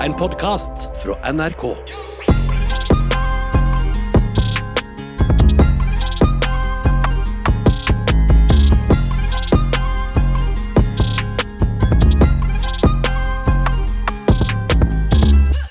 En podkast fra NRK.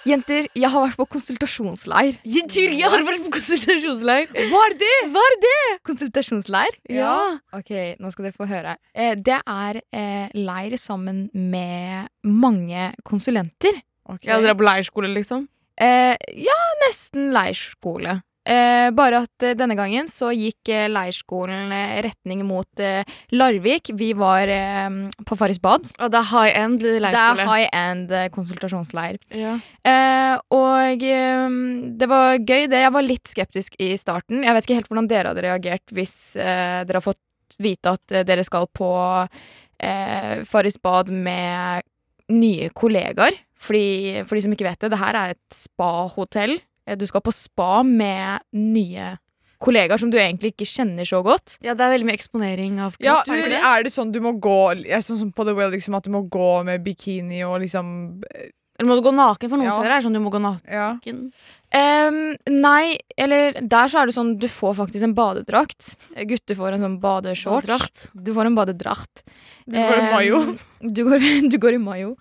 Jenter, jeg har vært på konsultasjonsleir. Jenter, jeg har vært på konsultasjonsleir. Hva er det? Hva er det? Konsultasjonsleir? Ja. Ok, nå skal dere få høre. Eh, det er eh, leir sammen med mange konsulenter. Ja, Dere er på leirskole, liksom? Eh, ja, nesten leirskole. Eh, bare at eh, denne gangen så gikk eh, leirskolen eh, retning mot eh, Larvik. Vi var eh, på Farris bad. Og det er high end leirskole? Det er high end konsultasjonsleir. Ja. Eh, og det var gøy, det. Jeg var litt skeptisk i starten. Jeg vet ikke helt hvordan dere hadde reagert hvis dere har fått vite at dere skal på eh, Farris bad med nye kollegaer. Fordi, for de som ikke vet det, det her er et spahotell. Eh, Du skal på spa med nye kollegaer som du egentlig ikke kjenner så godt. ja, det er veldig mye eksponering av Ja, kropp. ikke det? er det sånn du må gå ja, Sånn som på The Well, liksom, at du må gå med bikini og liksom Eller må du gå naken? For noen Ja. steder er det sånn du må gå naken. Ja. Um, nei, eller der så er det sånn du får faktisk en badedrakt. Gutter får en sånn badeshorts. Du får en badedrakt. Du går i mayo. mayo. Du går, du går i mayo.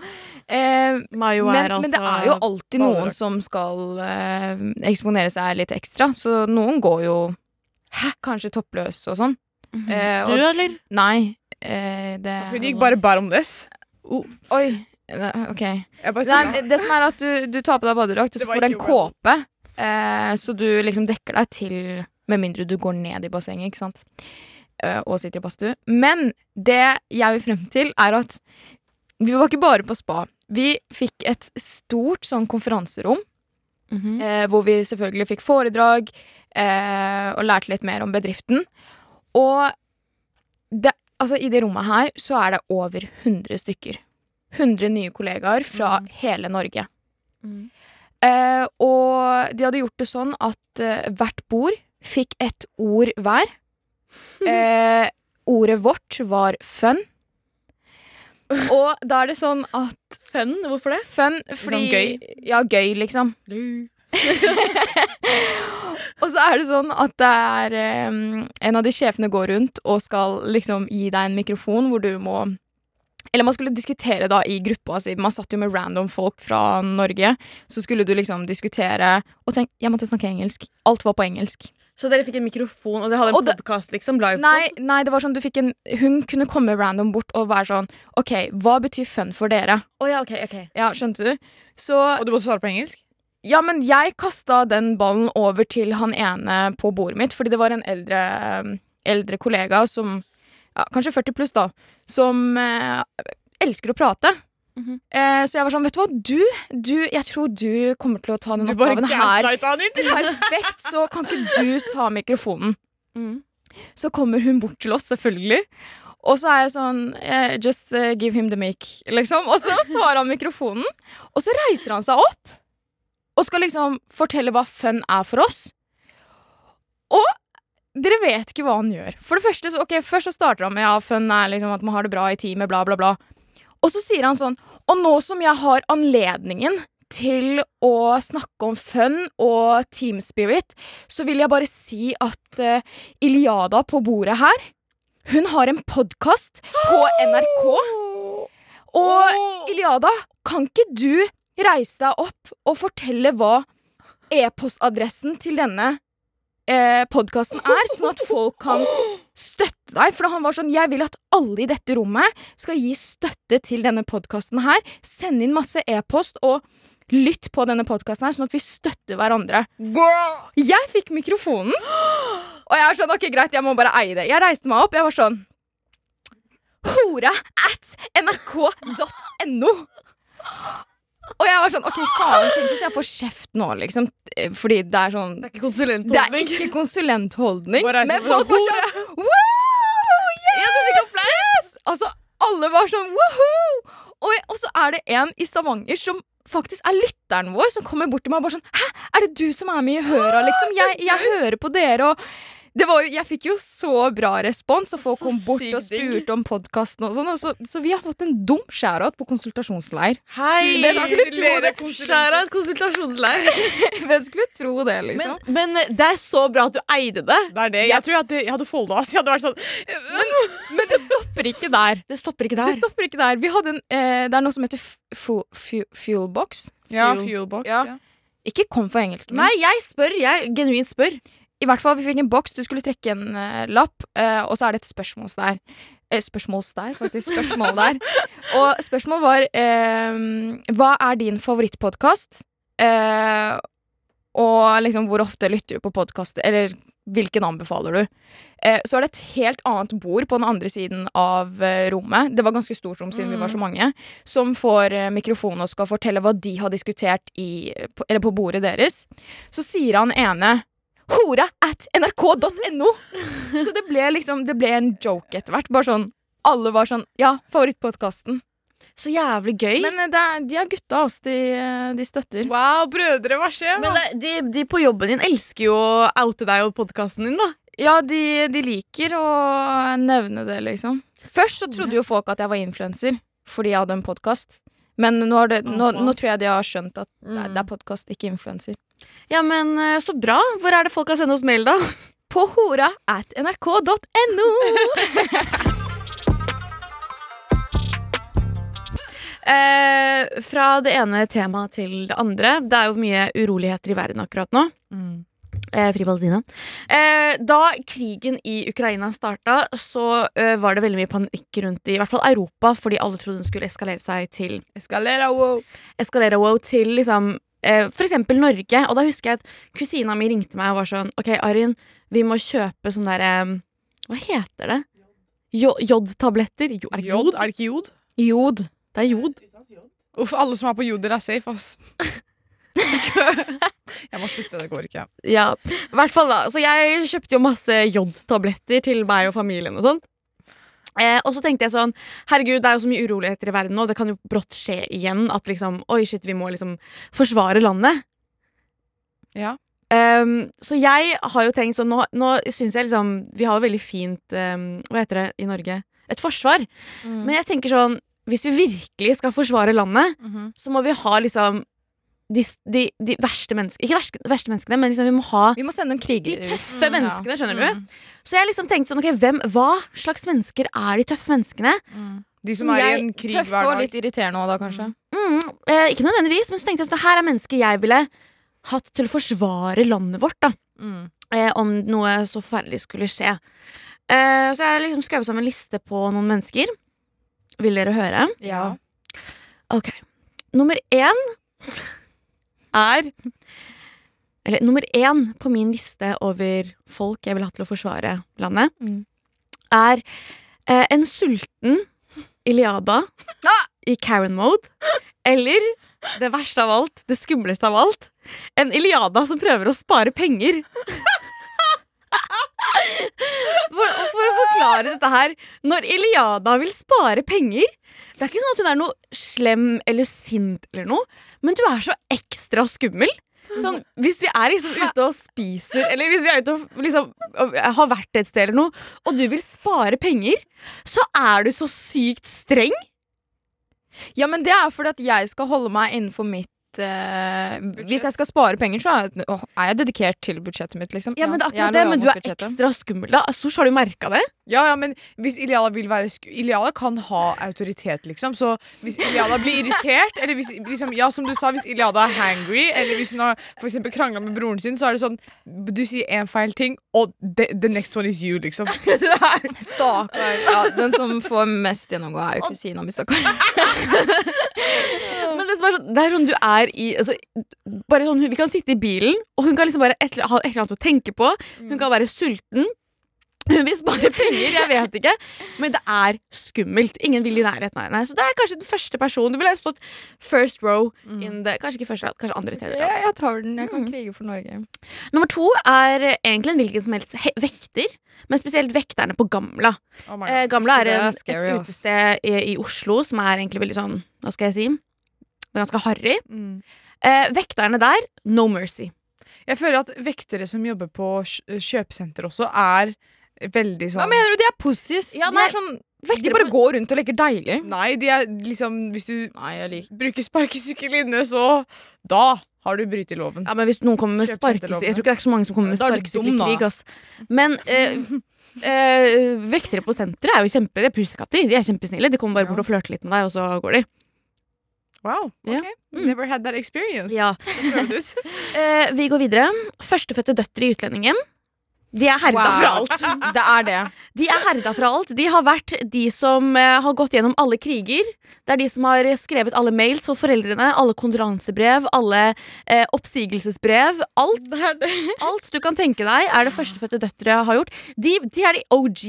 Ehm, Mayo men, er altså men det er jo alltid noen som skal eh, eksponere seg litt ekstra, så noen går jo Hæ? Kanskje toppløs og sånn. Mhm. eh, Du, eller? Nei. eh, det Hun gikk bare bottomless. Oi. ne- OK. Jeg bare Nei, det som er at du, du tar på deg badedrakt, og så får du en kåpe. Eh, så du liksom dekker deg til Med mindre du går ned i bassenget, ikke sant. Eh, og sitter i badstue. Men det jeg vil frem til, er at vi var ikke bare på spa. Vi fikk et stort sånn konferanserom, Mhm. eh, hvor vi selvfølgelig fikk foredrag eh, og lærte litt mer om bedriften. Og det, altså, i det rommet her så er det over 100 stykker. 100 nye kollegaer fra hele Norge. Mhm. Eh, og de hadde gjort det sånn at eh, hvert bord fikk ett ord hver. Eh, ordet vårt var fun. Og da er det sånn at Fun? Hvorfor det? Fun fordi Sånn gøy? Ja, gøy, liksom. Og så er det sånn at det er um, En av de sjefene går rundt og skal liksom gi deg en mikrofon hvor du må Eller man skulle diskutere da i gruppa si. Man satt jo med random folk fra Norge. Så skulle du liksom diskutere Og tenk, jeg måtte snakke engelsk. Alt var på engelsk. Så dere fikk en mikrofon, og dere hadde en Og podkast, liksom? Live Nei, nei, det var sånn du fikk en Hun kunne komme random bort og være sånn OK, hva betyr fun for dere? Oh, ja, ok, ok. Ja, skjønte du? Så Og du måtte svare på engelsk? Ja, men jeg kasta den ballen over til han ene på bordet mitt, fordi det var en eldre, eldre kollega som ja, Kanskje 40 pluss, da. Som eh, elsker å prate. Mhm. eh, så jeg var sånn, vet du hva, du, du Jeg tror du kommer til å ta den oppgaven her. Perfekt, så kan ikke du ta mikrofonen? Mm. Så kommer hun bort til oss, selvfølgelig. Og så er jeg sånn eh, Just eh, give him the mic, liksom. Og så tar han mikrofonen, og så reiser han seg opp. Og skal liksom fortelle hva fun er for oss. Og dere vet ikke hva han gjør. For det første, så, ok, Først så starter han med ja, fun er liksom at man har det bra i teamet, bla, bla, bla. Og så sier han sånn Og nå som jeg har anledningen til å snakke om fun og team spirit, så vil jeg bare si at uh, Iliada på bordet her, hun har en podkast på NRK. Og Iliada, kan ikke du reise deg opp og fortelle hva e-postadressen til denne eh, podkasten er, sånn at folk kan støtte deg? For han var sånn Jeg vil at alle i dette rommet skal gi støtte til denne podkasten her. Send inn masse e-post og lytt på denne podkasten her, sånn at vi støtter hverandre. Jeg fikk mikrofonen, og jeg er sånn Ok, greit, jeg må bare eie det. Jeg reiste meg opp. Jeg var sånn Hora at nrk.no. Og jeg var sånn OK, faen, tenk hvis jeg får kjeft nå, liksom. Fordi det er sånn Det er ikke konsulentholdning. Det er ikke konsulentholdning. Men folk var sånn Wow! Altså, alle var sånn woho! Og, og så er det en i Stavanger som faktisk er lytteren vår, som kommer bort til meg og bare sånn Hæ, er det du som er med i Høra, liksom? Jeg, jeg hører på dere, og jo, jeg fikk jo så bra respons, og folk Så kom bort og spurte om podkasten og sånn. Og så, så vi har fått en dum skjærat på konsultasjonsleir. Hei! Hvem skulle tro det? Skjæra konsultasjonsleir. Hvem skulle tro det, liksom? men det er så bra at du eide det. Det er det. Jeg tror jeg hadde, jeg hadde folda oss. Jeg hadde vært sånn Men det stopper ikke der. Det stopper ikke Det der. stopper ikke der. Vi hadde en, eh, det er noe som heter Fuelbox. Ja, fuelbox. Ja. Ja. Ikke kom for engelsk. Nei, jeg spør. Jeg genuint spør. I hvert fall, Vi fikk en boks. Du skulle trekke en uh, lapp, uh, og så er det et spørsmål der. Eh, spørsmåls der, faktisk. Spørsmål der. Og spørsmålet var uh, Hva er din favorittpodkast? Eh, og liksom hvor ofte lytter du på podkast, eller hvilken anbefaler du? Eh, så er det et helt annet bord på den andre siden av eh, rommet. Det var ganske stort rom siden vi var så mange. Som får eh, mikrofon og skal fortelle hva de har diskutert i, på, eller på bordet deres. Så sier han ene Hora at nrk.no! Så det ble liksom Det ble en joke etter hvert. Bare sånn Alle var sånn Ja, favorittpodkasten. Så jævlig gøy. Men eh, det er, de er gutta, altså, De, eh, de støtter. Wow, brødre, hva skjer? Men det, de, de på jobben din elsker jo å oute deg og podkasten din, da. Ja, de, de liker å nevne det, liksom. Først så trodde jo folk at jeg var influenser fordi jeg hadde en podkast. Men nå, har det, nå, nå tror jeg de har skjønt at det det er podkast, ikke influenser. Ja, men eh, så bra. Hvor er det folk kan sende oss mail, da? På hora at nrk.no! Eh, fra det ene temaet til det andre. Det er jo mye uroligheter i verden akkurat nå. Mm. Eh, Fri Palestina. Eh, da krigen i Ukraina starta, så eh, var det veldig mye panikk rundt i, i hvert fall Europa, fordi alle trodde den skulle eskalere seg til Eskalera, wow. Eskalera wow, til liksom eh, eksempel Norge. Og da husker jeg at kusina mi ringte meg og var sånn OK, Arin, vi må kjøpe sånn derre Hva heter det? Jo- Jodtabletter? Jo, er det ikke Jod? jod? Er det ikke jod? Jod. Det er jod. Uff, alle som er på jod, dere er safe, ass. jeg må slutte, det går ikke. Ja, hvert fall da. Så jeg kjøpte jo masse jodtabletter til meg og familien og sånt. Eh, og så tenkte jeg sånn Herregud, det er jo så mye uroligheter i verden nå. Det kan jo brått skje igjen at liksom Oi, shit, vi må liksom forsvare landet. Ja. Um, så jeg har jo tenkt sånn Nå, nå syns jeg liksom Vi har jo veldig fint um, Hva heter det i Norge? Et forsvar. Men jeg tenker sånn Hvis vi virkelig skal forsvare landet, så må vi ha liksom de, de, de verste menneskene Ikke verste, verste menneskene, men liksom vi må ha Vi må sende noen de tøffe Mm, menneskene, skjønner Mm. du? Så jeg liksom tenkte sånn, ok, hvem, hva slags mennesker er de tøffe menneskene? De som er i en krig Tøffe hver og dag. litt irriterende òg, da, kanskje. Mm, eh, ikke nødvendigvis, men så tenkte jeg sånn, her er mennesker jeg ville hatt til å forsvare landet vårt, da. Mm. Eh, om noe så forferdelig skulle skje. Eh, så jeg har liksom skrevet sammen en liste på noen mennesker. Vil dere høre? Ja. Ok. Nummer én er Eller nummer én på min liste over folk jeg vil ha til å forsvare landet, Mm. er eh, en sulten Iliada i Karen-mode. Eller det verste av alt, det skumleste av alt, en Iliada som prøver å spare penger. For, for å forklare dette her Når Iliada vil spare penger Det er ikke sånn at hun er noe slem eller sint eller noe, men du er så ekstra skummel. Sånn, hvis vi er liksom ute og spiser, eller hvis vi er ute og liksom, har vært et sted eller noe, og du vil spare penger, så er du så sykt streng. Ja, men det er fordi at jeg skal holde meg innenfor mitt eh, Hvis jeg skal spare penger, så er jeg, er dedikert til budsjettet mitt, liksom. Ja, men det er akkurat det, men du er budsjettet. ekstra skummel. da Sosh, har du merka det? Ja, ja, men hvis Iliala vil være sk Iliada kan ha autoritet, liksom. Så hvis Iliala blir irritert, eller hvis liksom, Ja, som du sa, hvis Iliada er hangry, eller hvis hun har for eksempel krangla med broren sin, så er det sånn Du sier én feil ting, og the, the next one is you, liksom. Stakkar. Ja, den som får mest gjennomgå, er jo kusina mi, stakkar. Det, som er sånn, det er sånn du er i altså, bare sånn, Vi kan sitte i bilen, og hun kan liksom bare et, ha et eller annet å tenke på. Hun kan være sulten. Hun vil spare penger, jeg vet ikke. Men det er skummelt. Ingen vil i nærheten av henne. Så det er kanskje den første personen. Du ville ha stått first row in the Kanskje ikke første rad, kanskje andre tredje rad. Ja, jeg tar den. Jeg kan Mm. krige for Norge. Nummer to er egentlig en hvilken som helst he vekter. Men spesielt vekterne på Gamla. Oh Eh, Gamla er, er scary, et utested i, i Oslo som er egentlig veldig sånn Hva skal jeg si? Ganske harry. Mm. Eh, vekterne der, no mercy. Jeg føler at vektere som jobber på kj- kjøpesenter også, er veldig sånn Hva mener du? De er pussies. Ja, de, nei, er sånn, vektere de bare går rundt og leker deilig. Nei, de er liksom Hvis du Nei, jeg liker bruker sparkesykkel inne, så Da har du brytet loven. Ja, men Hvis noen kommer med Kjøpsenterlovene. sparkesykkel Jeg tror ikke det er så mange som kommer med Da er du sparkesykkel dum, i da. krig. Ass. Men eh, eh, vektere på senteret er jo kjempe De er pussekatter. De er kjempesnille. De kommer bare Ja. bort og flørter litt med deg, og så går de. Wow, Ja. ok. Mm. Never had that experience. Ja. Eh, vi går videre. Førstefødte døtre i utlendingen. De er herda Wow. fra alt. Det er det. De er herda fra alt. De har vært de som eh, har gått gjennom alle kriger. Det er de som har skrevet alle mails for foreldrene, alle kondolansebrev, alle eh, oppsigelsesbrev. Alt, alt du kan tenke deg, er det førstefødte døtre har gjort. De, de er de OG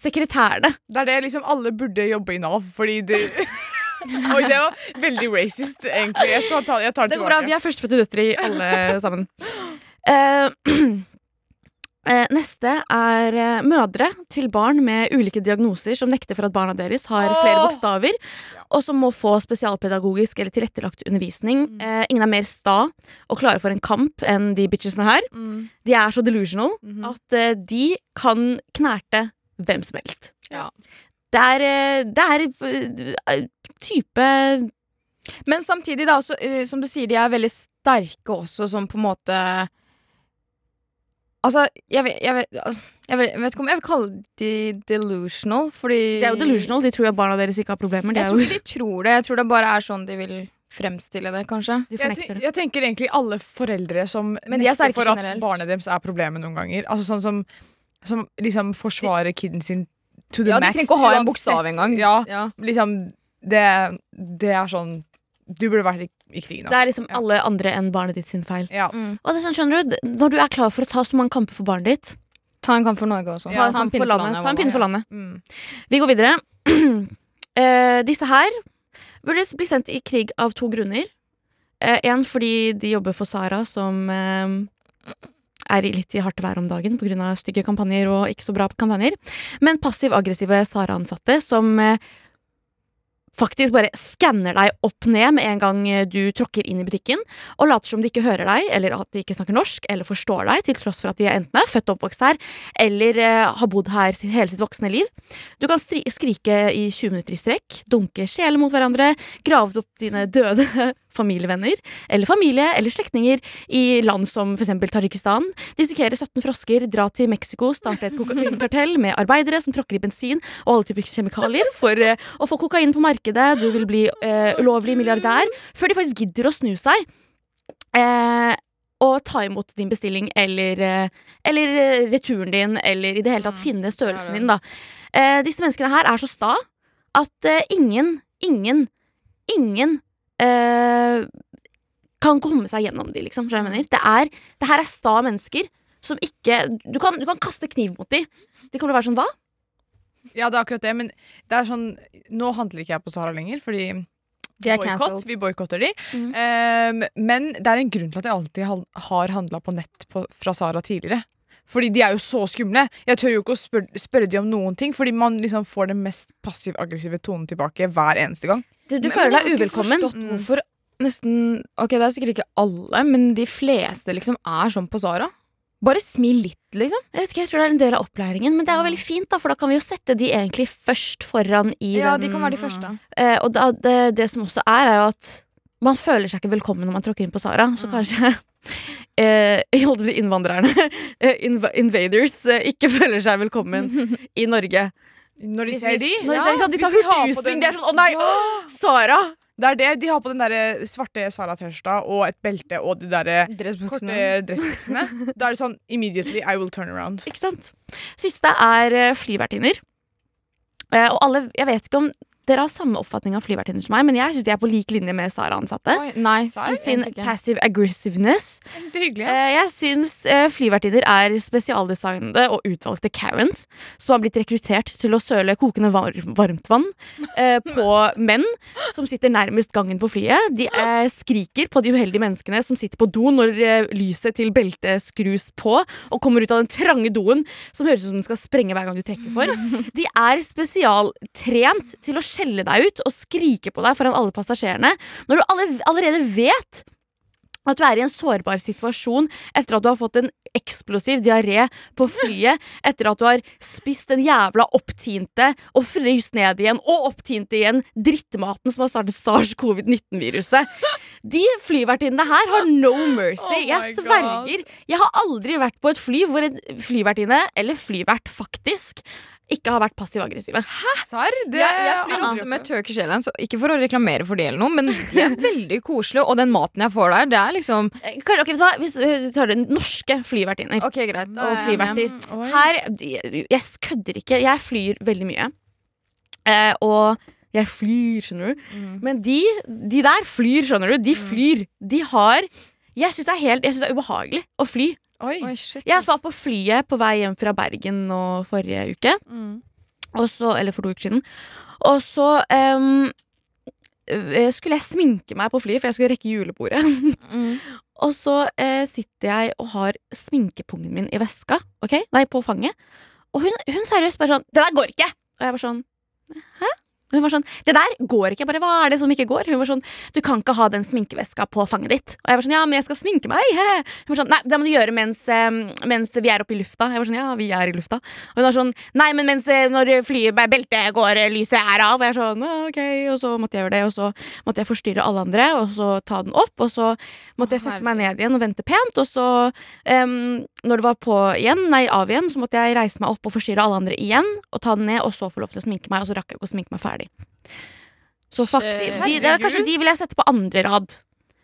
sekretærene. Det er det liksom alle burde jobbe i Nav, fordi det Oi, det var veldig racist, egentlig. Jeg, ta, jeg tar det Det går bra. Vi er førstefødte døtre i alle sammen. Uh, eh, neste er eh, mødre til barn med ulike diagnoser som nekter for at barna deres har flere bokstaver, og som må få spesialpedagogisk eller tilrettelagt undervisning. Mm. Eh, ingen er mer sta og klare for en kamp enn de bitchesene her. Mm. De er så delusional Mhm. at eh, de kan knerte hvem som helst. Ja. Det er, det er type Men samtidig, da, så, eh, som du sier, de er veldig sterke også, som på en måte Altså, jeg vet, jeg, vet, altså, jeg, vet, jeg vet ikke om jeg vil kalle de delusional, fordi De er jo delusional. De tror at barna deres ikke har problemer. De, Jeg tror ikke de tror det. Jeg tror det bare er sånn de vil fremstille det, kanskje. de Jeg, ten- det. jeg tenker egentlig alle foreldre som er nekter for at generelt. barnet deres er problemet noen ganger. Altså sånn som, som liksom forsvarer kiden sin to the Ja, de trenger ikke å ha en bokstav engang. Ja, Ja. liksom det, det er sånn Du burde vært i, i krigen. Det er liksom Ja. alle andre enn barnet ditt sin feil. Ja. Mm. Og det er sånn, skjønner du, Når du er klar for å ta så mange kamper for barnet ditt, Ta en kamp for Norge også. Ja, ta en, kamp for landet, ta en pinne for landet. Mm. Vi går videre. Eh, disse her burde bli sendt i krig av to grunner. Én fordi de jobber for Sara, som eh, er litt i hardt vær om dagen pga. stygge kampanjer og ikke så bra kampanjer. Men passiv-aggressive Sara-ansatte som eh, faktisk bare skanner deg opp ned med en gang eh, du tråkker inn i butikken, og later som de ikke hører deg, eller at de ikke snakker norsk, eller forstår deg, til tross for at de er enten er født og oppvokst her, eller eh, har bodd her hele sitt voksne liv. Du kan skrike i 20 minutter i strekk, dunke sjeler mot hverandre, grave opp dine døde familievenner, eller familie eller slektninger i land som f.eks. Tadsjikistan, dissekere 17 frosker, dra til Mexico, starte et kokainkartell med arbeidere som tråkker i bensin og alle typer kjemikalier for eh, å få kokain på markedet, du vil bli uh, ulovlig milliardær, før de faktisk gidder å snu seg. Uh, og ta imot din bestilling eller, eller returen din, eller i det hele tatt Mm, finne størrelsen din, da. Eh, disse menneskene her er så sta at ingen, ingen, ingen eh, kan komme seg gjennom de, liksom. Det, er, det her er sta mennesker som ikke du kan, du kan kaste kniv mot dem. De kommer til å være sånn hva? Ja, det er akkurat det, men det er sånn Nå handler ikke jeg på Sara lenger, fordi De boykott, vi boikotter de. Mm. Um, men det er en grunn til at jeg alltid har handla på nett på, fra Sara tidligere. Fordi de er jo så skumle. Jeg tør jo ikke å spør, spørre de om noen ting, fordi man liksom får den mest passiv-aggressive tonen tilbake hver eneste gang. Du, du Men- føler deg jeg har ikke uvelkommen. forstått Mm. hvorfor nesten Ok, det er sikkert ikke alle, men de fleste liksom er sånn på Sara. Bare smil litt, liksom. Jeg vet ikke, jeg tror det er en del av opplæringen, men det er jo veldig fint, da, for da kan vi jo sette de egentlig først foran i Ja, den de kan være de første. Eh, og da, det, det som også er, er jo at man føler seg ikke velkommen når man tråkker inn på Sara. Så Mm. kanskje eh, jeg holdt på innvandrerne, eh, inv invaders, eh, ikke føler seg velkommen i Norge. Når de ser de Når de, ser, sånn, de tar Hvis de De er sånn 'Å nei, Ja! Sara!' Det er det. De har på den der svarte Sara-tørsta og et belte og de der korte dressbuksene. Da er det sånn immediately I will turn around. Ikke sant? Siste er eh, flyvertinner. Og alle, jeg vet ikke om dere har samme oppfatning av flyvertinner som meg, men jeg syns de er på lik linje med Sara-ansatte. Nei, Sara, sin passive aggressiveness. Jeg syns det er hyggelig. Ja. Eh, Jeg syns eh, flyvertinner er spesialdesignede og utvalgte Karens som har blitt rekruttert til å søle kokende var varmt vann eh, på menn som sitter nærmest gangen på flyet. De skriker på de uheldige menneskene som sitter på do når lyset til beltet skrus på og kommer ut av den trange doen som høres ut som den skal sprenge hver gang du trekker for. De er spesialtrent til å skjelle deg ut og skrike på deg foran alle passasjerene når du alle, allerede vet at du er i en sårbar situasjon etter at du har fått en eksplosiv diaré på flyet, etter at du har spist den jævla opptinte og fryst ned igjen og opptinte igjen drittmaten som har startet SARS-covid-19-viruset. De flyvertinnene her har no mercy. Oh jeg sverger. Jeg har aldri vært på et fly hvor en flyvertinne, eller flyvert faktisk, ikke har vært passiv-aggressive. Hæ? Det Jeg, jeg flyr ofte med. Turkish Airlines, ikke for å reklamere for det eller noe, men de er veldig koselige, og den maten jeg får der, det er liksom Eh, Kanskje, ok, vet du? Hvis tar det norske flyvertinner Ok, greit. og er flyverter. Her, jeg jeg kødder ikke. Jeg flyr veldig mye. Eh, og jeg flyr, skjønner du. Mm. Men de, de der flyr, skjønner du. De flyr. De har Jeg syns det, helt- jeg synes det er ubehagelig å fly. Oi. Oi, shit. Jeg var på flyet på vei hjem fra Bergen nå forrige uke. Mm. Så, eller for to uker siden. Og så eh, skulle jeg sminke meg på flyet, for jeg skulle rekke julebordet. Mm. Og så uh, sitter jeg og har sminkepungen min i veska, ok? Nei, på fanget. Og hun, hun seriøst bare sånn 'Det der går ikke!' Og jeg bare sånn 'Hæ?' Og hun var sånn 'Det der går ikke.' Jeg bare 'Hva er det som ikke går?' Hun var sånn 'Du kan ikke ha den sminkeveska på fanget ditt.' Og jeg var sånn 'Ja, men jeg skal sminke meg.' He. Hun var sånn 'Nei, det må du gjøre mens, eh, mens vi er oppe i lufta.' Jeg var sånn 'Ja, vi er i lufta.' Og hun var sånn 'Nei, men mens eh, når flyet beltet går, eh, lyset er av.' Og jeg var sånn «Ah, 'Ok.' Og så måtte jeg gjøre det, og så måtte jeg forstyrre alle andre, og så ta den opp, og så måtte jeg sette meg ned igjen og vente pent, og så um, når det var på igjen, nei, av igjen, så måtte jeg reise meg opp og forstyrre alle andre igjen, og ta den ned, og så få lov til å sminke meg, og så rakk jeg ikke å sminke meg ferdig. Så fuck de. De, det er Kanskje de vil jeg sette på andre rad.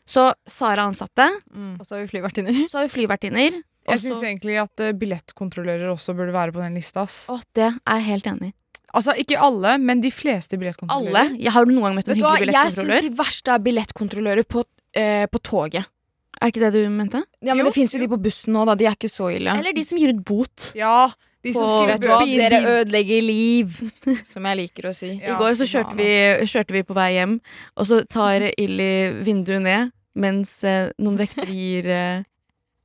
Så Sara ansatte, Mm. Og så har vi flyvertinner. så har vi flyvertinner. Jeg syns egentlig at eh, billettkontrollører også burde være på den lista. ass. Å, det er jeg helt enig i. Altså ikke alle, men de fleste billettkontrollører. Alle. Jeg har noen gang møtt en du hva, jeg syns de verste er billettkontrollører på, eh, på toget. Er ikke det du mente? Ja, men Jo, Det fins jo de på bussen nå, da. De er ikke så ille. Eller de som gir ut bot. Ja, de På- Vet du hva, dere ødelegger liv, som jeg liker å si. Ja, I går så kjørte vi, kjørte vi på vei hjem, og så tar Illy vinduet ned mens eh, noen vektere gir eh,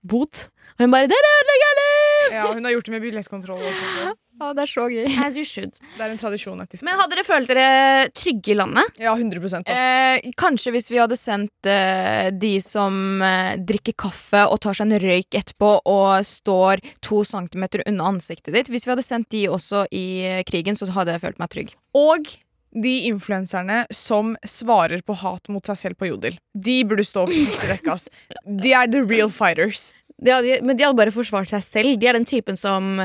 bot. Og hun bare 'Dere ødelegger liv!' Ja, hun har gjort det med billettkontroll også. Ja, det er så gøy. As you should. Det er en tradisjon. etter Men hadde dere følt dere trygge i landet? Ja, 100 ass. Eh, kanskje hvis vi hadde sendt eh, de som eh, drikker kaffe og tar seg en røyk etterpå og står to centimeter unna ansiktet ditt. Hvis vi hadde sendt de også i eh, krigen, så hadde jeg følt meg trygg. Og de influenserne som svarer på hat mot seg selv på Jodel. De burde stå på første rekke. ass. De er the real fighters. De hadde, men de hadde bare forsvart seg selv. De er den typen som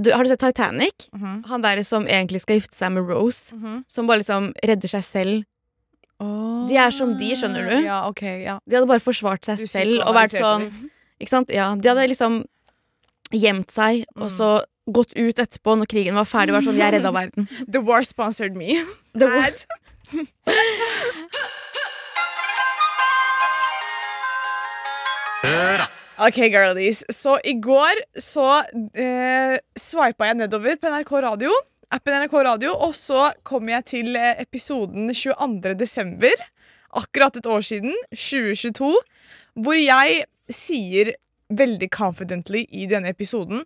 du, Har du sett Titanic? Mhm. Han der som egentlig skal gifte seg med Rose. Mhm. Som bare liksom redder seg selv. De er som de, skjønner du? Ja, okay, ja. De hadde bare forsvart seg Du selv og vært sånn. Ikke sant? Ja, de hadde liksom gjemt seg, og Mm. så gått ut etterpå når krigen var ferdig. Var sånn, jeg redda verden. The war sponsored me. Det var, Ad. Ok, girlies. Så i går så eh, swipa jeg nedover på NRK Radio, appen NRK Radio, og så kom jeg til eh, episoden 22. desember, akkurat et år siden, 2022, hvor jeg sier veldig confidently i denne episoden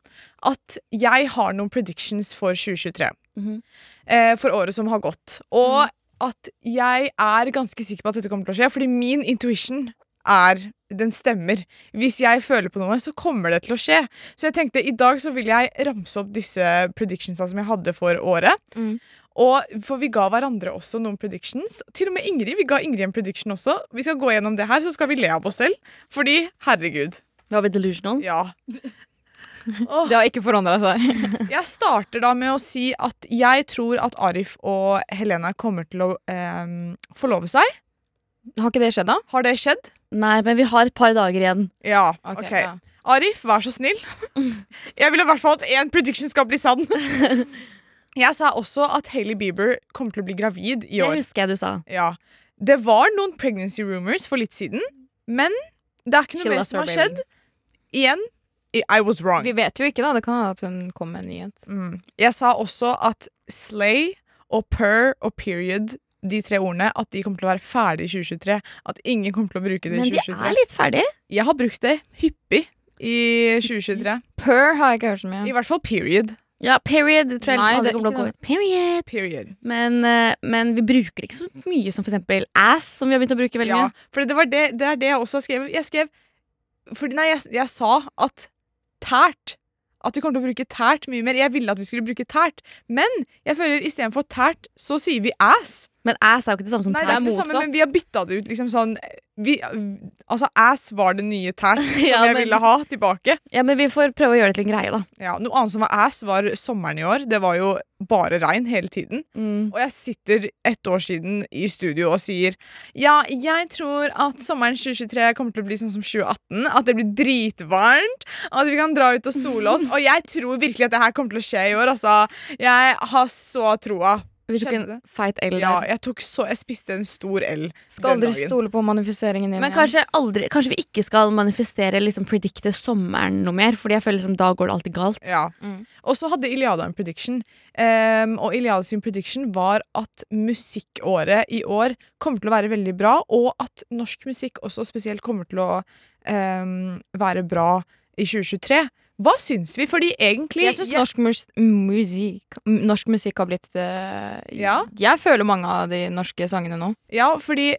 at jeg har noen predictions for 2023. Mhm. eh, for året som har gått. Og at jeg er ganske sikker på at dette kommer til å skje, fordi min intuition er den stemmer. Hvis jeg føler på noe, så kommer det til å skje. Så jeg tenkte i dag så vil jeg ramse opp disse predictionsa som jeg hadde for året. Mm. Og For vi ga hverandre også noen predictions. Til og med Ingrid. Vi ga Ingrid en prediction også. Vi skal gå gjennom det her, så skal vi le av oss selv. Fordi, herregud. var vi delusional? Ja. Det har ikke forandra seg. Jeg starter da med å si at jeg tror at Arif og Helena kommer til å eh, forlove seg. Har ikke det skjedd, da? Har det skjedd? Nei, men vi har et par dager igjen. Ja. Ok, okay. ja. Arif, vær så snill. Jeg vil i hvert fall at én prediction skal bli sann. Jeg sa også at Hailey Bieber kommer til å bli gravid i år. Det husker jeg du sa. Ja. Det var noen pregnancy rumors for litt siden, men det er ikke noe mer som har baby. skjedd. Igjen, I was wrong. Vi vet jo ikke, da. Det kan hende at hun kom med en nyhet. Mm. Jeg sa også at slay og purr og period, de tre ordene, at de kommer til å være ferdig i 2023. At ingen kommer til å bruke det i 2023. Men de er litt ferdige. Jeg har brukt det hyppig i 2023. Per har jeg ikke hørt så mye. I hvert fall period. Ja, period tror jeg Nei, liksom det er kommer til å gå ut. Period. Period. Men, eh, men vi bruker det ikke så mye som for eksempel ass, som vi har begynt å bruke veldig Ja, mye. for det, var det, det er det jeg også har skrevet. Jeg skrev fordi, Nei, jeg, jeg sa at tært At vi kommer til å bruke tært mye mer. Jeg ville at vi skulle bruke tært, men jeg føler istedenfor tært, så sier vi ass. Men ass er jo ikke det samme som Nei, det er ikke det samme, men vi har bytta det ut liksom sånn vi, Altså, ass var det nye tær som Ja, jeg men- ville ha tilbake. Ja, men vi får prøve å gjøre det til en greie, da. Ja, Noe annet som var ass, var sommeren i år. Det var jo bare regn hele tiden. Mm. Og jeg sitter ett år siden i studio og sier Ja, jeg tror at sommeren 2023 kommer til å bli sånn som 2018. At det blir dritvarmt. At vi kan dra ut og sole oss. Og jeg tror virkelig at det her kommer til å skje i år. Altså, jeg har så troa. Vi tok en feit L Ja, der. jeg, tok så, jeg spiste en stor L Skal den aldri dagen. stole på manifesteringen din Men kanskje, aldri, kanskje vi ikke skal manifestere liksom predikte sommeren noe mer, Fordi jeg føler liksom da går det alltid galt. Ja. Mm. Og så hadde Iliada en prediction. um, og Iliada sin prediction var at musikkåret i år kommer til å være veldig bra, og at norsk musikk også spesielt kommer til å um, være bra i 2023. Hva syns vi? Fordi egentlig Jeg syns norsk mus musikk, norsk musikk har blitt uh, Ja. Jeg føler mange av de norske sangene nå. Ja, fordi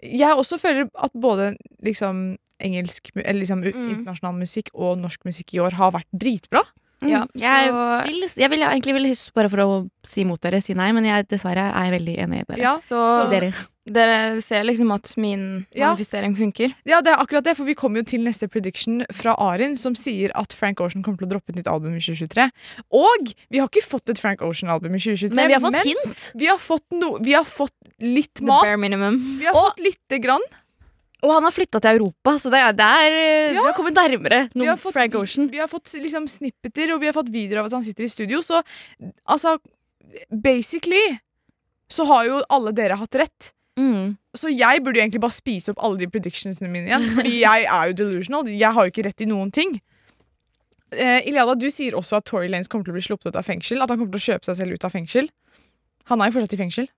jeg også føler at både liksom engelsk Eller liksom Mm. internasjonal musikk og norsk musikk i år har vært dritbra. Ja, Jeg så, vil, jeg vil egentlig vil bare for å si imot dere, si nei, men jeg dessverre er jeg veldig enig i dere. Ja, så så dere. Dere ser liksom at min Ja. manifestering funker. Ja, det er akkurat det, for vi kommer jo til neste prediction fra Arin, som sier at Frank Ocean kommer til å droppe et nytt album i 2023. Og vi har ikke fått et Frank Ocean-album i 2023, Men vi har fått hint. vi har fått, no, vi har fått litt The mat. bare minimum. Vi har Og- fått lite grann. Og han har flytta til Europa, så det er, det er eh, Ja. Vi har kommet nærmere noen har fått, Frank Ocean. Vi har fått liksom snippeter, og vi har fått videoer av at han sitter i studio, så altså Basically så har jo alle dere hatt rett. Mm. Så jeg burde jo egentlig bare spise opp alle de predictionsene mine igjen. Fordi jeg er jo delusional. Jeg har jo ikke rett i noen ting. Uh, Iliada, du sier også at Tory Lanes kommer til å bli sluppet ut av fengsel. At han kommer til å kjøpe seg selv ut av fengsel. Han er jo fortsatt i fengsel.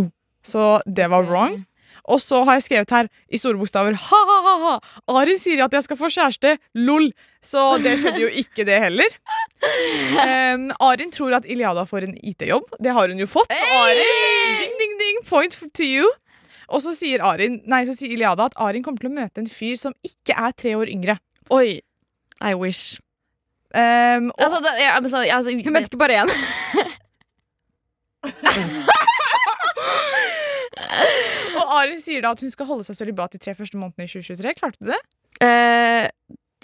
Oh. Så det var wrong. Og så har jeg skrevet her i store bokstaver ha-ha-ha! Arin sier at jeg skal få kjæreste. Lol. Så det skjedde jo ikke, det heller. Um, Arin tror at Iliada får en IT-jobb. Det har hun jo fått. Hey! Arin, ding, point to you. Og så sier, Arin, nei, så sier Iliada at Arin kommer til å møte en fyr som ikke er tre år yngre. Oi. I wish. Um, og, Altså, det, jeg, altså, altså, Hun møtte ikke bare én. og Arin sier da at hun skal holde seg sølibat de tre første månedene i 2023. Klarte du det? eh,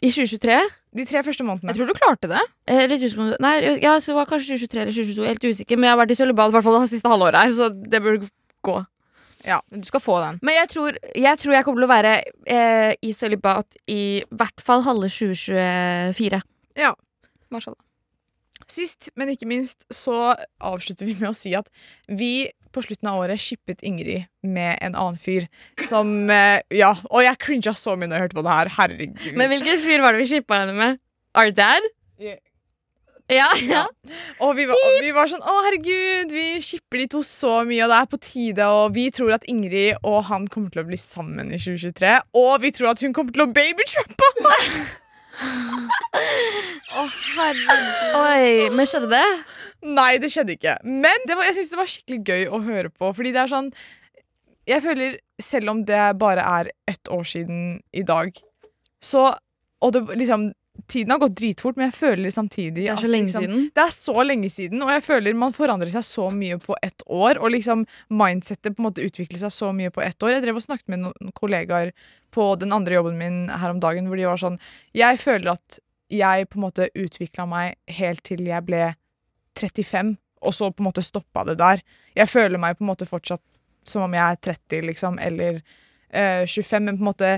I 2023 De tre første månedene. Jeg tror du klarte det. eh, litt usikker, på Nei, ja, det var kanskje 2023 eller 2022. Helt usikker, men jeg har vært i sølibat det siste halvåret her, så det burde gå. Ja, Du skal få den. Men jeg tror jeg, tror jeg kommer til å være eh, i sølibat i hvert fall halve 2024. Ja. Mashallah. Sist, men ikke minst, så avslutter vi med å si at vi på slutten av året shippet Ingrid med en annen fyr som eh, Ja, og jeg cringa så mye når jeg hørte på det her. Herregud. Men hvilken fyr var det vi shippa henne med? Our dad? Yeah. Ja, ja. Og vi var, og vi var sånn Å, herregud, vi shipper de to så mye, og det er på tide. Og vi tror at Ingrid og han kommer til å bli sammen i 2023. Og vi tror at hun kommer til å babytrappe! Å, herregud. Oi, men skjedde det? Nei, det skjedde ikke. Men var, jeg syns det var skikkelig gøy å høre på. Fordi det er sånn Jeg føler, selv om det bare er ett år siden i dag, så Og det liksom Tiden har gått dritfort, men jeg føler samtidig Det er at så lenge liksom, siden. Det er så lenge siden, og jeg føler man forandrer seg så mye på ett år. Og liksom mindsettet på en måte utvikler seg så mye på ett år. Jeg drev og snakket med noen kollegaer på den andre jobben min her om dagen, hvor de var sånn Jeg føler at jeg på en måte utvikla meg helt til jeg ble 35, og så på en måte stoppa det der. Jeg føler meg på en måte fortsatt som om jeg er 30, liksom, eller eh, 25, men på en måte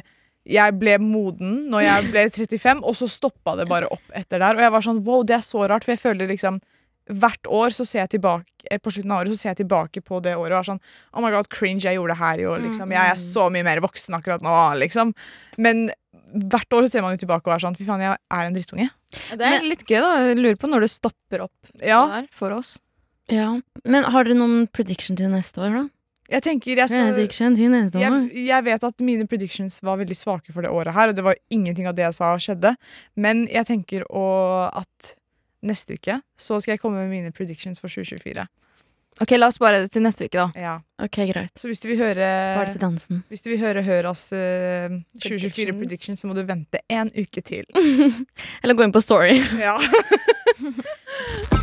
jeg ble moden når jeg ble 35, og så stoppa det bare opp etter der. Og jeg var sånn wow, det er så rart, for jeg føler liksom Hvert år så ser jeg tilbake eh, På slutten av året så ser jeg tilbake på det året og er sånn Oh my god, cringe, jeg gjorde det her i år, liksom. Jeg er så mye mer voksen akkurat nå, liksom. Men hvert år så ser man jo tilbake og er sånn Fy faen, jeg er en drittunge. Det er litt gøy, da. Jeg lurer på når det stopper opp Ja, der for oss. Ja. Men har dere noen prediction til neste år, da? Jeg tenker jeg skal jeg, jeg vet at mine predictions var veldig svake for det året her, og det var ingenting av det jeg sa skjedde. Men jeg tenker å, at neste uke så skal jeg komme med mine predictions for 2024. Ok, La oss spare det til neste uke, da. Ja. Ok, greit. Så hvis du vil høre Spar til dansen. Hvis du vil høre Høras uh, 2024 Predictions. predictions, så må du vente en uke til. Eller gå inn på Story. Ja.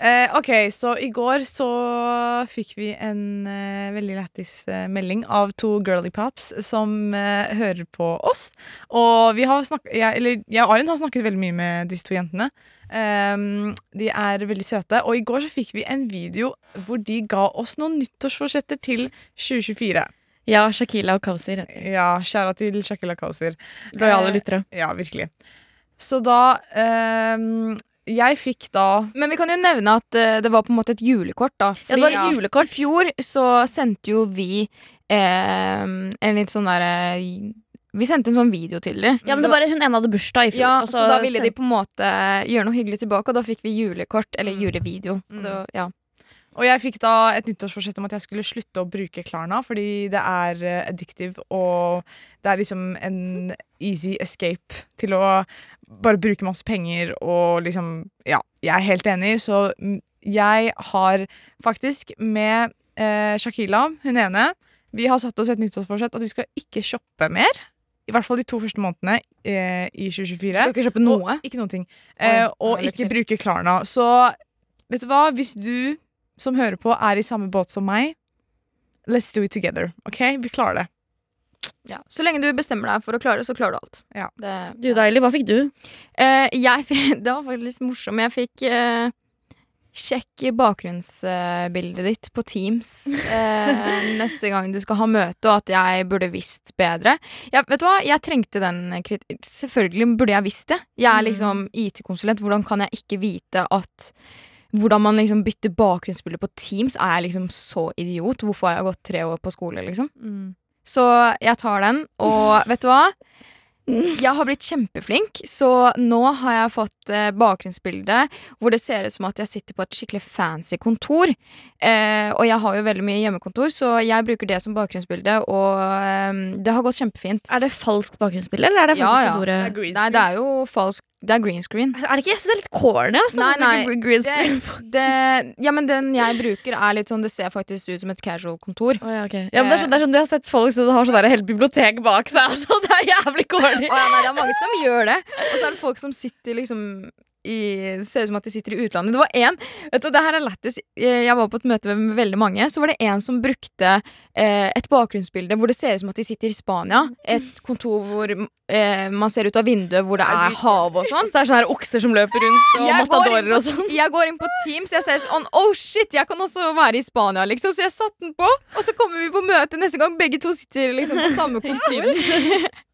Eh, ok, så i går så fikk vi en eh, veldig lættis eh, melding av to girly pops som eh, hører på oss. Og vi har snakket, jeg, eller jeg og Arin har snakket veldig mye med disse to jentene. Um, de er veldig søte. Og i går så fikk vi en video hvor de ga oss noen nyttårsforsetter til 2024. Ja, Shakila og Kausir. Ja, kjære til Shakila Kauser. Lojale Eh, lyttere. Ja, virkelig. Så da ehm, Jeg fikk da Men vi kan jo nevne at uh, det var på en måte et julekort, da. Ja, det var et julekort. I fjor så sendte jo vi eh, en litt sånn derre Vi sendte en sånn video til dem. Ja, men det var Hun ene hadde bursdag i fjor. Ja, så, så da ville de på en måte gjøre noe hyggelig tilbake, og da fikk vi julekort, eller julevideo. Mm. Det var- ja. Og jeg fikk da et nyttårsforsett om at jeg skulle slutte å bruke Klarna, fordi det er eh, addictive, og det er liksom en easy escape til å bare bruke masse penger og liksom Ja, jeg er helt enig, så jeg har faktisk med eh, Shakila, hun ene, vi har satt oss et nyttårsforsett at vi skal ikke shoppe mer. I hvert fall de to første månedene eh, i 2024. Skal ikke kjøpe noe. Og, ikke noen ting. Eh, og ikke bruke Klarna. Så vet du hva? Hvis du som hører på, er i samme båt som meg, let's do it together. OK? Vi klarer det. Ja. Så lenge du bestemmer deg for å klare det, så klarer du alt. Ja. Det, Du Deilig, hva fikk du? Uh, jeg, fikk- det var faktisk litt morsomt. Jeg fikk uh, Sjekk bakgrunnsbildet ditt på Teams uh, neste gang du skal ha møte, og at jeg burde visst bedre. Ja, vet du hva? Jeg trengte den kritikken. Selvfølgelig burde jeg visst det. Jeg er Mm. liksom IT-konsulent. Hvordan kan jeg ikke vite at hvordan man liksom bytter bakgrunnsbilde på Teams? Er jeg liksom så idiot? Hvorfor har jeg gått tre år på skole, liksom? Så jeg tar den, og vet du hva? Jeg har blitt kjempeflink, så nå har jeg fått eh, bakgrunnsbilde hvor det ser ut som at jeg sitter på et skikkelig fancy kontor. Eh, og jeg har jo veldig mye hjemmekontor, så jeg bruker det som bakgrunnsbilde, og eh, det har gått kjempefint. Er det falskt bakgrunnsbilde, eller er det faktisk ja. kontoret? Det er Nei, det er jo falsk Det er green screen. Er det ikke? Jeg synes det er litt corny. Altså, Nei, nei, green Det, screen. det, ja, men den jeg bruker, er litt sånn Det ser faktisk ut som et casual kontor. Oh, ja, ok. ja, men det, er sånn, det er sånn Du har sett folk som har sånn der helt bibliotek bak seg. Altså, det er jævlig corny. Oh, ja, nei, det er mange som gjør det. Og så er det folk som sitter liksom i, det ser ut som at de sitter i utlandet. Det var vet du, det her er lættis. Jeg var på et møte med veldig mange. Så var det en som brukte eh, et bakgrunnsbilde hvor det ser ut som at de sitter i Spania. Et kontor hvor eh, man ser ut av vinduet hvor det er hav og sånn. Så det er sånne her okser som løper rundt, og Jeg matadorer og sånn. jeg går inn på Teams, jeg ser sånn Oh shit, jeg kan også være i Spania, liksom. Så jeg satte den på, og så kommer vi på møte neste gang. Begge to sitter liksom på samme kontor.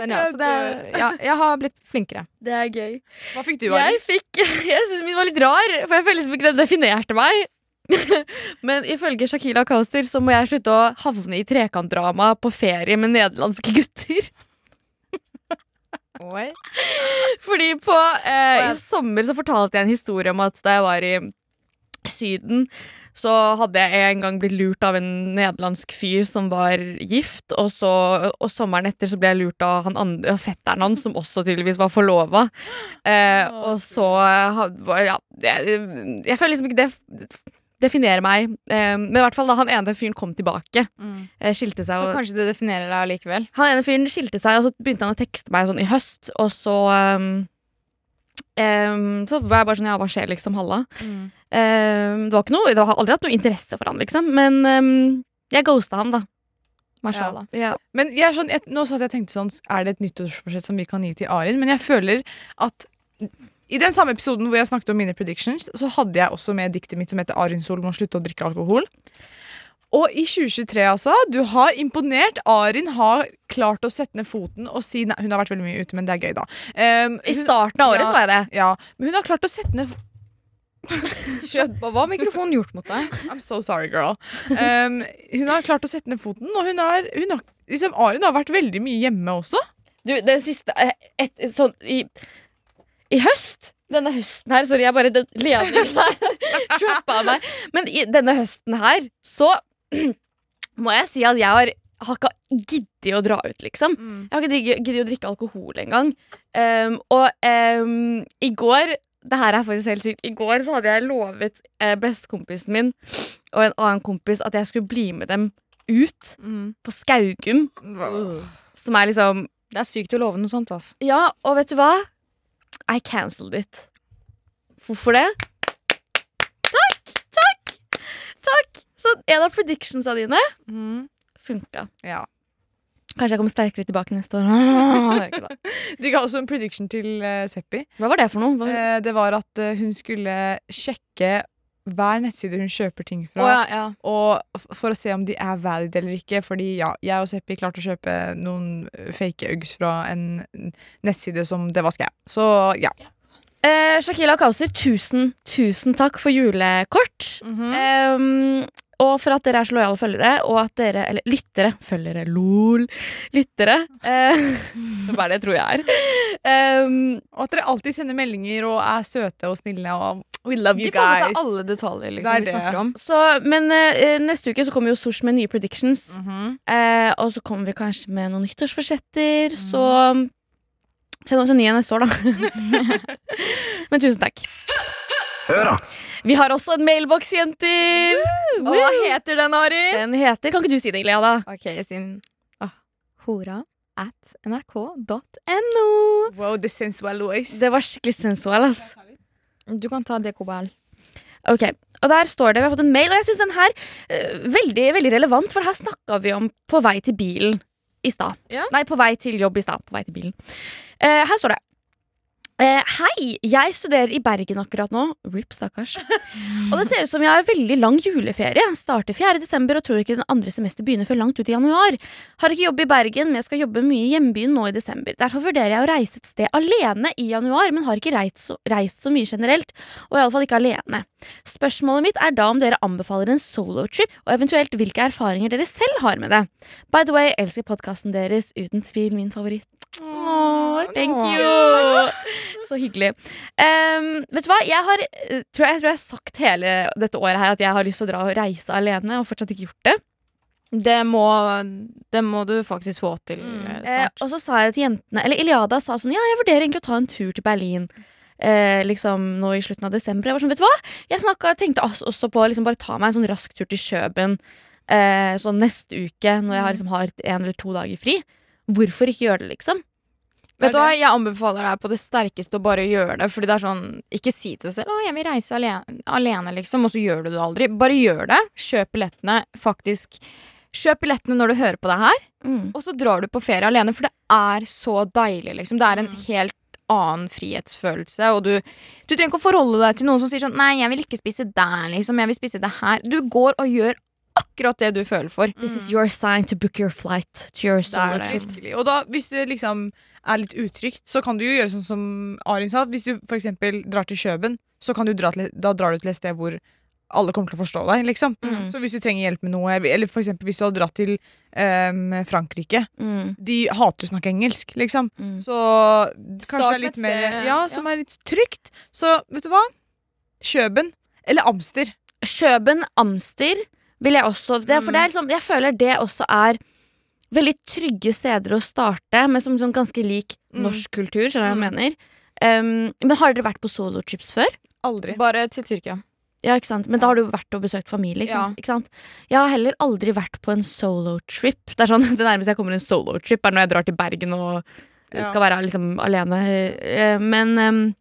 Men ja, så det Ja, jeg har blitt flinkere. Det er gøy. Hva fikk du, Ari? Jeg fikk Jeg syns min var litt rar, for jeg føler liksom ikke den definerte meg. Men ifølge Shakila Kauster så må jeg slutte å havne i trekantdrama på ferie med nederlandske gutter. Oi. Fordi på eh. I sommer så fortalte jeg en historie om at da jeg var i Syden, så hadde jeg en gang blitt lurt av en nederlandsk fyr som var gift, og, så, og sommeren etter så ble jeg lurt av han andre, fetteren hans, som også tydeligvis var forlova. Eh, og så Ja, jeg, jeg føler liksom ikke det definerer meg. Eh, men i hvert fall da han ene fyren kom tilbake, Mm. eh, skilte seg Så og kanskje det definerer deg allikevel. han ene fyren skilte seg, og så begynte han å tekste meg sånn i høst, og så um, um, Så var jeg bare sånn Ja, hva skjer, liksom? Halla. Mm. Um, det var ikke noe det har aldri hatt noe interesse for han, liksom, men um, jeg ghosta han, da. Mashallah. Ja. Men jeg er sånn, jeg, nå satt jeg tenkte sånn Er det et nyttårsforsett som vi kan gi til Arin? Men jeg føler at i den samme episoden hvor jeg snakket om mine predictions, så hadde jeg også med diktet mitt som heter 'Arin Sol må slutte å drikke alkohol'. Og i 2023, altså. Du har imponert. Arin har klart å sette ned foten og si Nei, hun har vært veldig mye ute, men det er gøy, da. Um, I starten av året Ja. så var jeg det. Ja, men hun har klart å sette ned Hva har mikrofonen gjort mot deg? I'm so sorry, girl. Um, hun har klart å sette ned foten, og hun har, hun har liksom, Arin har vært veldig mye hjemme også. Du, den siste eh, et, sånn i, I høst Denne høsten her Sorry, jeg bare den ledningen her trappa meg. Men i denne høsten her så må jeg si at jeg har har ikke giddet å dra ut, liksom. Mm. Jeg har ikke giddet å drikke alkohol engang. Um, og um, i går Det her er faktisk helt sykt. I går så hadde jeg lovet eh, bestekompisen min og en annen kompis at jeg skulle bli med dem ut Mm. på Skaugum. Som er liksom Det er sykt å love noe sånt, ass. Ja, og vet du hva? I cancelled it. Hvorfor det? Takk! Takk! Takk! Så en av predictionsa dine Mm. funka. Ja. Kanskje jeg kommer sterkere tilbake neste år. De ga også en prediction til uh, Seppi. Hva var det for noe? Hva? Uh, det var at uh, hun skulle sjekke hver nettside hun kjøper ting fra, fra. ja, ja. Og for å se om de er valid eller ikke. Fordi ja, jeg og Seppi klarte å kjøpe noen eh, fake Uggs fra en nettside som det var skam. Så ja. Eh, Shakila Kauser, tusen, tusen takk for julekort. Mhm. Em, og for at dere er så lojale følgere, og at dere Eller lyttere. Følgere, lol. Lyttere. Eh, det er bare det jeg tror jeg er. Um, Og at dere alltid sender meldinger og er søte og snille. Og we love De you får med guys. seg alle detaljer Det liksom, vi det. snakker om. så, men eh, neste uke så kommer jo Sosh med nye predictions. Mhm. Eh, og så kommer vi kanskje med noen nyttårsforsetter. Så send oss en ny en neste år, da. men tusen takk. Hør da! Vi har også en mailboks, jenter. Og hva heter den, Ari? Den heter Kan ikke du si det, Ilea, da? Ok, sin ah, Hora at nrk.no. Wow, the sensual voice. Det var skikkelig sensual, ass. Du kan ta Dekobal. Ok, og der står det, Vi har fått en mail, og jeg syns den her uh, veldig, veldig relevant, for her snakka vi om på vei til bilen i stad. Ja. Nei, på vei til jobb i stad. På vei til bilen. Uh, her står det. Eh, hei, jeg studerer i Bergen akkurat nå. RIP, stakkars. Og det ser ut som jeg har veldig lang juleferie. Starter 4. desember og tror ikke den andre semester begynner før langt ut i januar. Har ikke jobb i Bergen, men jeg skal jobbe mye i hjembyen nå i desember. Derfor vurderer jeg å reise et sted alene i januar, men har ikke reist så, reist så mye generelt, og iallfall ikke alene. Spørsmålet mitt er da om dere anbefaler en solotrip, og eventuelt hvilke erfaringer dere selv har med det. By the way, elsker podkasten deres. Uten tvil min favoritt. Åh, thank you! Så hyggelig. Um, vet du hva, jeg har, eh, tror jeg, jeg tror jeg har sagt hele dette året her at jeg har lyst til å dra og reise alene, og fortsatt ikke gjort det. Det må, det må du faktisk få til Mm. eh, Eh, og så sa jeg til jentene Eller Iliada sa sånn Ja, jeg vurderer egentlig å ta en tur til Berlin eh, Liksom nå i slutten av desember Jeg var sånn, vet du hva? Jeg snakket, tenkte også, også på å liksom bare ta meg en sånn rask tur til Kjøben eh, Sånn neste uke Når jeg har, liksom, har en eller to dager fri Hvorfor ikke gjøre det liksom? Vet du hva, Jeg anbefaler deg på det sterkeste å bare gjøre det. Fordi det er sånn, Ikke si til deg selv 'Å, jeg vil reise alene', alene, liksom, og så gjør du det aldri. Bare gjør det. Kjøp billettene. Faktisk. Kjøp billettene når du hører på det her, Mm. og så drar du på ferie alene. For det er så deilig, liksom. Det er en Mm. helt annen frihetsfølelse. Og du, du trenger ikke å forholde deg til noen som sier sånn 'Nei, jeg vil ikke spise der', liksom. Jeg vil spise det her. Du går og gjør akkurat det du føler for. This is your sign to book your flight To your solo det. trip. Og da, hvis du liksom er litt utrygt, så kan du jo gjøre sånn som Arin sa. Hvis du eksempel drar til Kjøben, så kan du dra til, da drar du til et sted hvor alle kommer til å forstå deg, liksom. Mm. Så hvis du trenger hjelp med noe, eller for eksempel hvis du har dratt til um, Frankrike Mm. De hater å snakke engelsk, liksom. Mm. Så kanskje Start det er litt mer Ja, Ja, ja. som er litt trygt. Så vet du hva? Kjøben. Eller Amster. Kjøben, Amster vil jeg også det, For det er liksom, jeg føler det også er veldig trygge steder å starte, men som, som ganske lik Mm. norsk kultur. Skjønner du hva Mm. jeg mener? Um, men har dere vært på solotrips før? Aldri. Bare til Tyrkia. Ja, ikke sant? Men da har du vært og besøkt familie. Ikke Ja. sant? Ikke sant? Jeg har heller aldri vært på en solotrip. Det er sånn, det nærmeste jeg kommer en solotrip, er når jeg drar til Bergen og Ja. skal være liksom alene. Eh, Men um,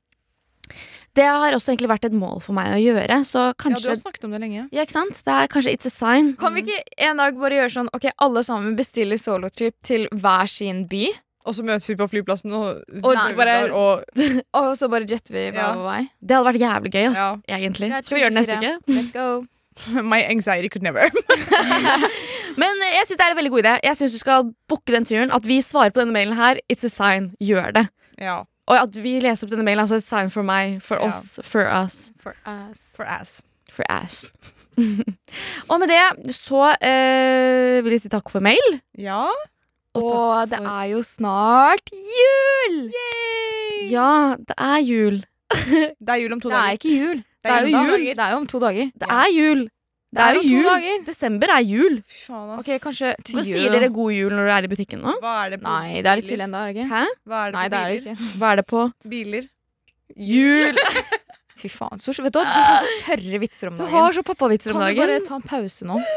det har også egentlig vært et mål for meg å gjøre, så Ja, du har snakket om det lenge. Ja, ikke sant? Det er kanskje it's a sign. Kan vi ikke en dag bare gjøre sånn Ok, alle sammen bestiller solotrip til hver sin by, Og så møtes vi på flyplassen og, Og Nei, bare- og og så bare jetter vi hver vår vei? Det hadde vært jævlig gøy, ass, Ja. egentlig. Skal vi gjøre det neste 24. uke? Let's go. My anxiety could never. Men eh, jeg syns det er en veldig god idé. Jeg synes du skal booke den turen. At vi svarer på denne mailen her, it's a sign. Gjør det. ja. Og at vi leser opp denne mailen, er også et sign for meg, for Ja. oss, for us, For us. For ass. for ass. og med det så eh, vil jeg si takk for mail. Ja. Og Og det for- er jo snart jul! Yay! Ja, det er jul. Det er jul om to dager. Det er ikke jul. Det er jo jul jo jul. dager. Det er jo om to dager. Det er jul. Det er jo om to jul. dager. Desember er jul. Fy faen, ass. Ok, kanskje til Hva jul. Sier dere god jul når du er i butikken nå? Hva er det på Nei, det er litt til ennå, er det ikke? Hæ? Hva er det Nei, på det er det biler? ikke. Hva er det på? Biler. Jul! Fy faen. Så, vet du du har så tørre vitser om Du dagen. har så pappavitser om kan du bare ta en pause nå?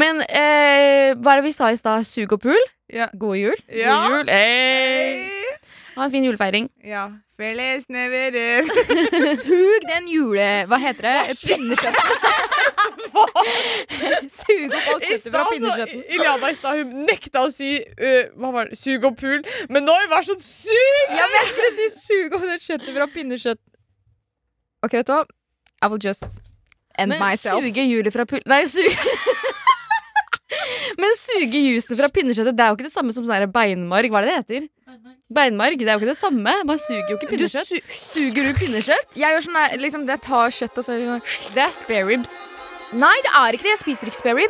Men eh, hva er det vi sa i stad? Sug og pul? Ja. God jul. Ja. God jul. Hey. Hey. Ha en fin julefeiring. Ja. Felles neverer. Sug den jule... Hva heter det? Pinnekjøttet. Sug opp alt kjøttet fra stad pinnekjøtten. Iliana i stad hun nekta å si uh, hva var det, sug opp pul, men nå har hun vært sånn sug! Ja, men jeg skulle si sug opp det kjøttet fra pinnekjøtt. Ok, vet du hva? I will just end Men myself. suge julet fra pul... Nei, suge Men suge jusen fra pinnekjøttet Det er jo ikke det samme som sånn beinmarg. Hva er det det heter? Beinmarg. Det er jo ikke det samme. Man suger jo ikke Du pinnekjøtt. su Suger du pinnekjøtt? jeg gjør sånn der, liksom, jeg tar kjøtt og så sånn Det er spare ribs. Nei, det er ikke det. Jeg spiser ikke spare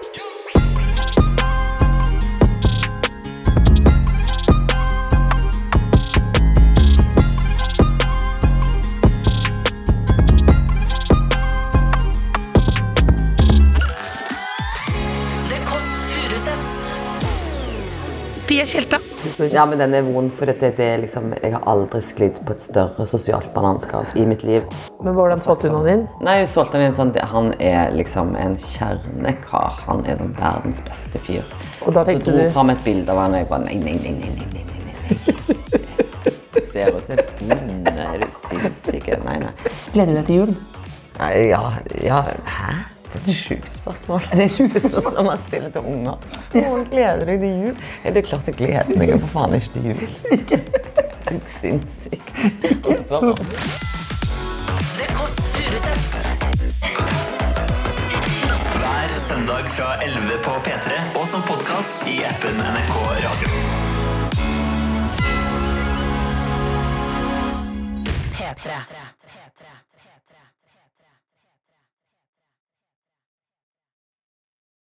Tjelta. Ja, men den er vond, for det, det er liksom, jeg har aldri sklidd på et større sosialt bananskall i mitt liv. Men hvordan solgte hun han inn? Nei, hun solgte Han inn sånn, han er liksom en kjernekar. Han er sånn verdens beste fyr. Og da Så tenkte dro du hun fram et bilde av han, og jeg bare nei, nei, nei, nei, nei, nei, nei. Ser ut som en bonde, er du sinnssyk? Nei, nei. Gleder du deg til jul? Nei, Ja, ja, hæ? For et sjukt spørsmål. Det er sjukt som man stiller til unger. Å, gleder du deg til jul? Er det er klart jeg gleder meg for faen ikke til jul. Det er sinnssykt å spørre om. Hver søndag fra 11 på P3 og som podkast i appen NRK Radio. P3.